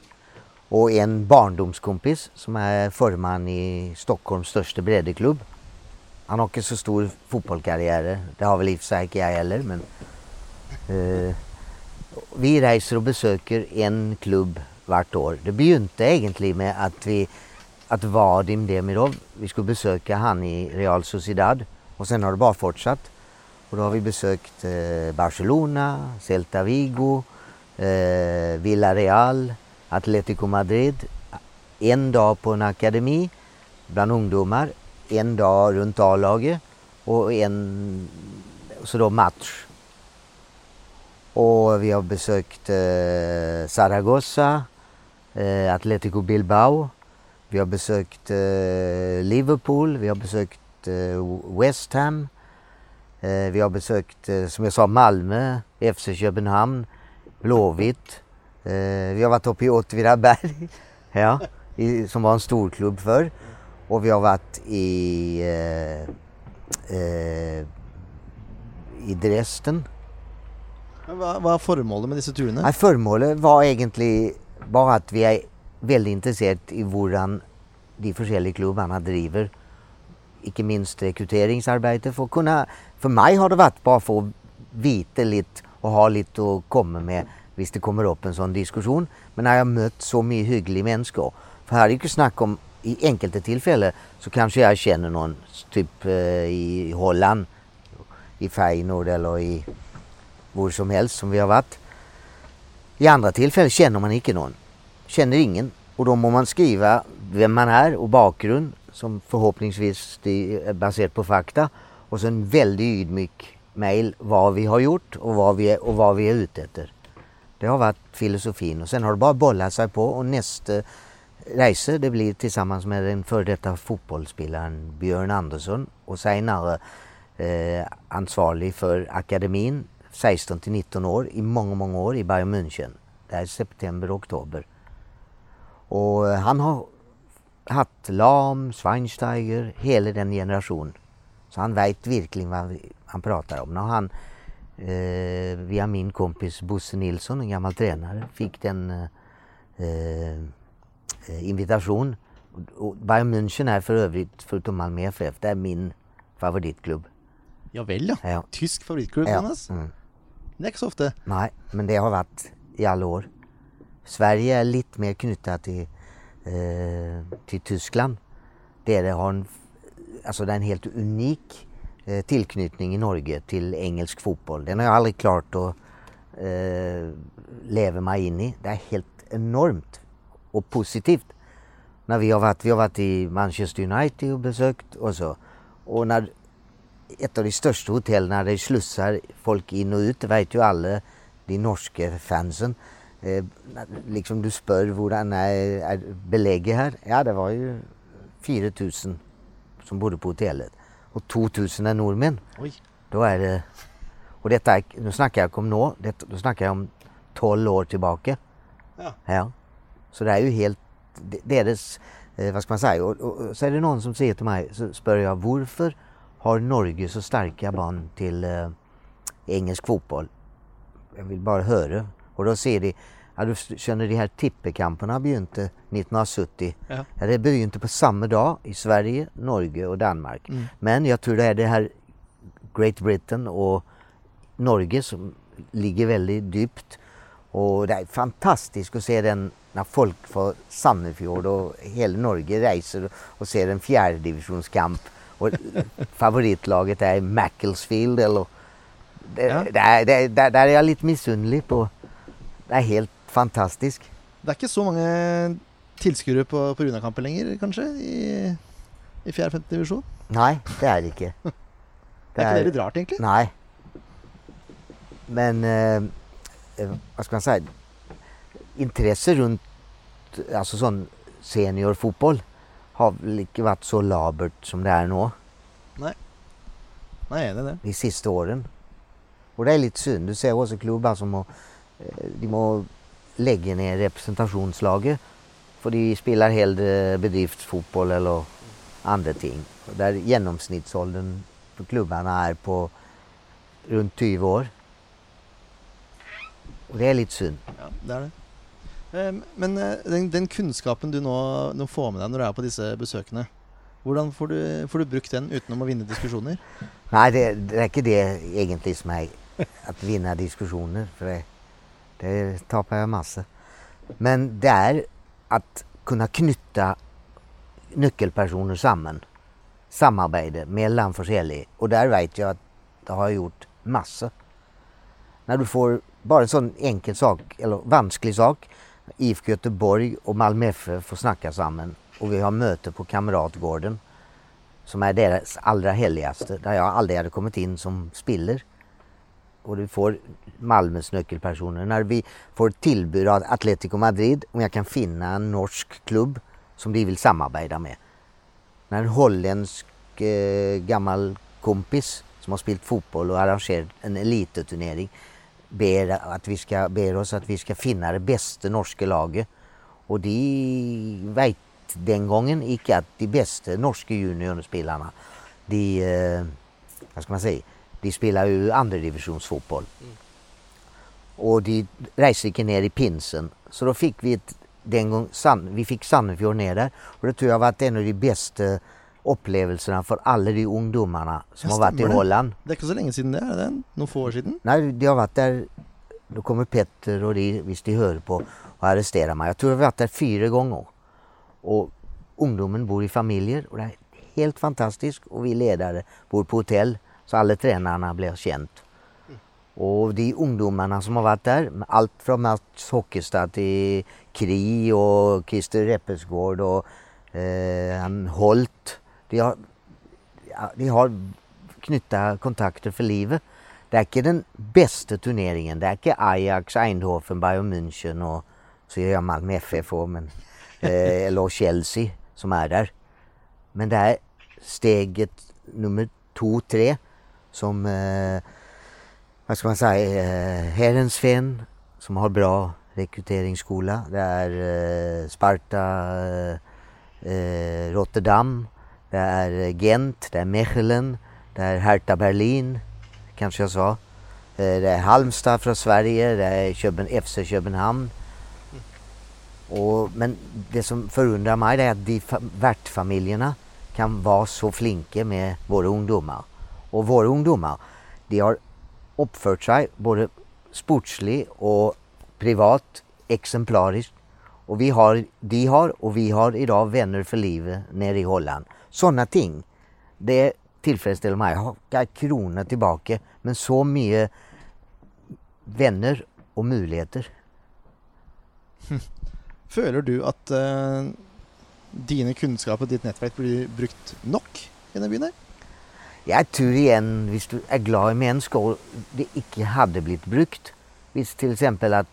och en barndomskompis som är förman i Stockholms största breddeklubb. Han har inte så stor fotbollskarriär. Det har väl i och för sig inte jag heller. Men, eh, vi reser och besöker en klubb vart år. Det begynte egentligen med att vi att Vadim Demirov, vi skulle besöka han i Real Sociedad och sen har det bara fortsatt. Och då har vi besökt eh, Barcelona, Celta Vigo, eh, Villarreal, Atletico Madrid. En dag på en akademi bland ungdomar, en dag runt A-laget och en så då match. Och vi har besökt eh, Zaragoza, eh, Atletico Bilbao. Vi har besökt eh, Liverpool, vi har besökt eh, West Ham. Eh, vi har besökt, eh, som jag sa, Malmö, FC Köpenhamn, Blåvitt. Eh, vi har varit uppe i Åtvidaberg, [laughs] ja, i, som var en storklubb förr. Och vi har varit i, eh, eh, i Dresden Hva, hva er formålet med disse turene? Nei, Formålet var egentlig bare at vi er veldig interessert i hvordan de forskjellige klubbene driver. Ikke minst rekrutteringsarbeidet. For, kunne, for meg har det vært bare for å vite litt og ha litt å komme med hvis det kommer opp en sånn diskusjon. Men jeg har møtt så mye hyggelige mennesker For her er det ikke snakk om i enkelte tillfälle så kanske jag känner någon typ eh, i Holland, i Feyenoord eller i var som helst som vi har varit. I andra tillfällen känner man inte någon, känner ingen. Och då må man skriva vem man är och bakgrund som förhoppningsvis är baserat på fakta. Och sen väldigt ydmyk mail vad vi har gjort och vad vi är, och vad vi är ute efter. Det har varit filosofin. och sen har det bara bollat sig på. och nästa reise det blir tillsammans med den före detta fotbollsspelaren Björn Andersson. och senare eh, ansvarig för akademin 16 till 19 år i många många år i Bayern München. Det är september-oktober. Och eh, han har haft Lam, Schweinsteiger, hela den generationen. Så han vet verkligen vad han pratar om. När han eh, via min kompis Bosse Nilsson, en gammal tränare, fick den eh, eh invitation. Och Bayern München är för övrigt, förutom Malmö FF, det är min favorittklubb. Ja vel, ja. Ja. Tysk favorittklubb, Ja. Jonas. Mm. Det er ikke så ofte. Nej, men det har varit i alla år. Sverige är lite mer knyttat till, eh, till Tyskland. Där det har en, alltså det är en helt unik eh, tillknytning i Norge till engelsk fotboll. Den har jag aldrig klart att eh, leva mig in i. Det är helt enormt och positivt. När vi har varit, vi har varit i Manchester United och besökt och så. Och när ett av de största hotellene der de slusser folk inn og ut. Det vet jo alle de norske fansen. Eh, liksom Du spør hvordan er, er belegget her. Ja, det var jo 4000 som bodde på hotellet. Og 2000 er nordmenn. Oi. Da er det er, nå snakker jeg ikke om nå, dette, nå snakker jeg om tolv år tilbake. Ja. Så det er jo helt de- Deres eh, Hva skal man? Og, og, og så er det noen som sier til meg, så spør jeg hvorfor har Norge så sterke bånd til eh, engelsk fotball? Jeg vil bare høre. Og da sier de ja, du skjønner de her tippekampene begynte 1970. Ja. Ja, det begynte på samme dag i Sverige, Norge og Danmark. Mm. Men jeg tror det er det her Great Britain og Norge som ligger veldig dypt. Og det er fantastisk å se den når folk fra Sandefjord og hele Norge reiser og ser en fjerdedivisjonskamp. Og [laughs] favorittlaget er Macclesfield eller det, Ja. det er, det, er- der, der er jeg litt misunnelig på. Det er helt fantastisk. Det er ikke så mange tilskuere på, på Runakampen lenger, kanskje, i, i 4.-5. divisjon. Nei, det er det ikke. [laughs] Det er ikke det litt rart, egentlig? Nei. Men eh, eh, hva skal man si Interesse rundt altså sånn seniorfotball har vel ikke vært så labert som det nå Nei, jeg er enig i det. de siste årene. Og det er litt synd. Du ser også klubber som må, eh, de må legge ned representasjonslaget. For de spiller heller bedriftsfotball eller andre ting. Der gjennomsnittsalderen på klubbene er på rundt 20 år. Og det er litt synd. Ja, det er det. Eh, Men eh, den, den kunnskapen du nå, nå får med deg når du er på disse besøkene, hvordan får du, får du brukt den utenom å vinne diskusjoner? Nei, det, det er ikke det egentlig som er å vinne diskusjoner. For det, det taper jeg masse. Men det er å kunne knytte nøkkelpersoner sammen. Samarbeide mellom forskjellige. Og der vet jeg at det har gjort masse. Når du får bara en sån enkel sak, eller vansklig sak IFK Göteborg och Malmö FF får snacka samman och vi har möte på Kamratgården som är deras allra heligaste, Där jag aldrig hade kommit in som spiller. Och du får Malmös nyckelpersoner. När vi får tillbud av Atletico Madrid om jag kan finna en norsk klubb som de vill samarbeta med. När en holländsk eh, gammal kompis som har spelat fotboll och arrangerat en eliteturnering ber, at vi skal, ber oss at vi skal finne det beste norske laget. Og de vet den gangen ikke at de beste norske juniorspillerne de, eh, hva skal man si, de spiller jo andredivisjonsfotball. Och de reiste ikke ned i pinsen. Så då fick vi ett, den gång, Sand, vi fick Sandefjord ner där. Och det tror jag varit en av de bästa upplevelserna för alla de ungdomarna som Ja, har varit i? Holland. Det er ikke så lenge siden det, er det? Noen få år siden? Nej, de har varit där. Då kommer Petter och de, visst de hör på och arresterar mig. Jag tror jag har varit där fyra gånger. Och ungdomen bor i familjer och det är helt fantastiskt. Och vi ledare bor på hotell så alla tränarna blir känt. Och de ungdomarna som har varit där, allt från Mats Hockestad till Kri och Christer Reppesgård och eh, Holt. De har, de har knytta kontakter för livet. Det er ikke den beste turneringen. Det er ikke Ajax, Eindhoven, Bayern München og så gjør jeg Malmö FF òg, men [laughs] eh, Eller Chelsea som er der. Men det er steget nummer to-tre som eh, Hva skal man si eh, Herensfen, som har bra rekrutteringsskole. Det er eh, Sparta eh, Rotterdam. Det är eh, Gent, det är Mechelen, det är Hertha Berlin, kanske jag sa. Eh, det är Halmstad från Sverige, det är Köpen, FC Köpenhamn. Och, men det som förundrar mig det är att de värdfamiljerna kan vara så flinke med våra ungdomar. Och våra ungdomar, de har uppfört sig både sportsligt och privat exemplariskt. Och vi har, de har och vi har idag vänner för livet nere i Holland. Sådana ting, det tillfredsställer mig. Jag har inte krona tillbaka, men så mycket vänner och möjligheter. [laughs] Føler du at eh, dine kunnskaper og ditt nettverk blir brukt nok i denne byen? her? Jeg tror igjen, hvis du er glad i mennesker, det ikke hadde blitt brukt. Hvis til eksempel at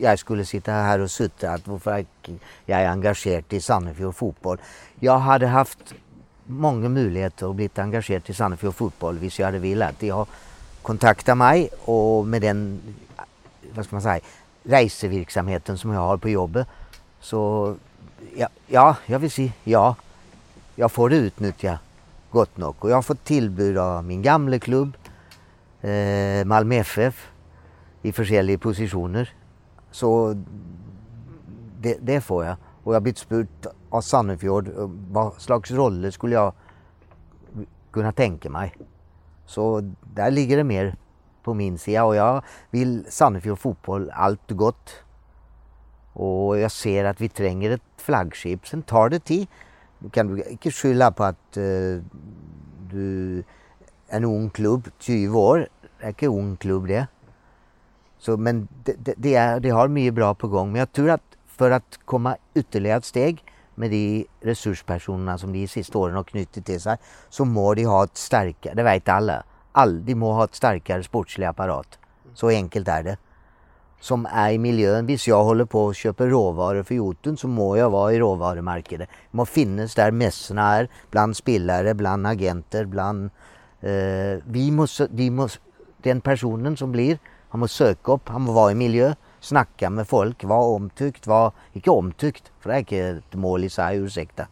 jeg skulle sitte her og sutre at hvorfor er ikke jeg er engasjert i Sandefjord fotball. Jeg hadde haft mange muligheter å bli engasjert i Sandefjord Fotboll hvis jeg hadde villet. De har kontaktat mig och med den vad ska man säga, reisevirksomheten som jag har på jobbet så ja, ja, jag vill säga ja. Jag får det utnyttja gott nog. Och jag har fått tillbud av min gamla klubb, eh, Malmö FF, i olika positioner. Så det, det får jag. Och jag har blivit spurt av Sannefjord. Eh, vad slags roller skulle jag kunna tänka mig. Så där ligger det mer på min sida och jag vill Sannefjord fotboll allt gott. Och jag ser att vi tränger ett flaggskepp. Sen tar det tid. Du kan inte skylla på att uh, du är en ung klubb, 20 år. Det är inte ung klubb det. Så, men det, det, det, är, det har mycket bra på gång. Men jag tror att för att komma ytterligare ett steg med de resurspersonerna som de sista åren har knutit till sig så må de ha ett starkare, det vet alla, all, de må ha ett starkare sportslig apparat. Så enkelt är det. Som är i miljön. Hvis jag håller på och köper råvaror för Jotun så må jag vara i råvarumarknaden. Jag må finnas där mässorna är, bland spelare, bland agenter, bland... Eh, vi måste, de måste, den personen som blir, han måste söka upp, han må vara i miljön snacka med folk, vara omtyckt, vara, inte omtyckt, för det är inte ett mål i sig, ursäkta.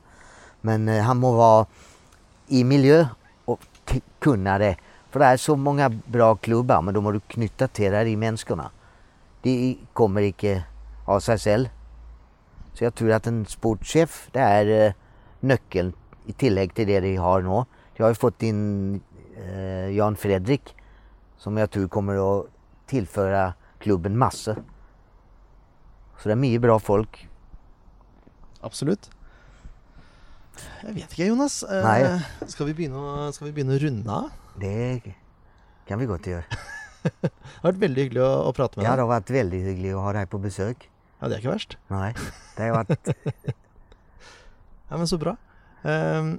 Men eh, han må vara i miljö och kunna det. För det är så många bra klubbar, men då måste du knyta till dig i människorna. Det kommer inte av sig själv. Så jag tror att en sportchef, det är eh, nyckeln i tillägg till det de har nu. Jag har ju fått in eh, Jan Fredrik som jag tror kommer att tillföra klubben massor. Så det är mycket bra folk. Absolutt. Jeg vet ikke, Jonas. Eh, Nei. Skal, vi begynne å, skal vi begynne å runde av? Det kan vi gott göra. [laughs] Det har vært veldig hyggelig å, å prate med Ja, deg. det har varit väldigt hyggligt att ha dig på besök. Ja, Det er ikke verst. Nej, det har varit... [laughs] Ja, Men så bra. Eh,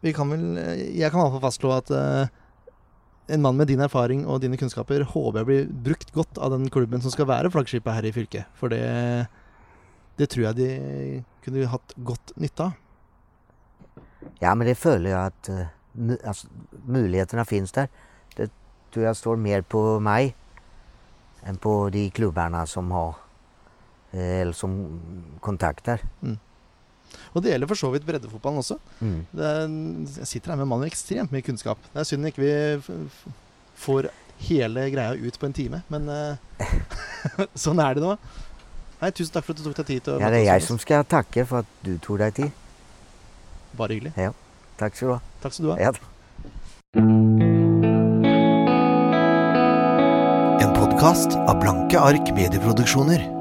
vi kan vel Jeg kan i hvert fall fastslå at eh, en mann med din erfaring og dine kunnskaper håper jeg blir brukt godt av den klubben som skal være flaggskipet her i fylket. For det, det tror jeg de kunne hatt godt nytte av. Ja, men det följer jag att eh, mu- alltså, möjligheterna finns där. Det tror jag står mer på mig än på de klubbarna som har eh, eller som kontaktar. Og det gjelder for så vidt breddefotballen også. Mm. Det er, jeg sitter her med en mann med ekstremt mye kunnskap. Det er synd ikke vi får hele greia ut på en time. Men eh, [laughs] sånn er det nå. Nei, Tusen takk for at du tok deg tid til å Ja, det er jeg som skal takke for at du tok deg tid. Bare hyggelig. Takk skal du ha. Takk skal du ha. Ja. En podkast av Blanke ark medieproduksjoner.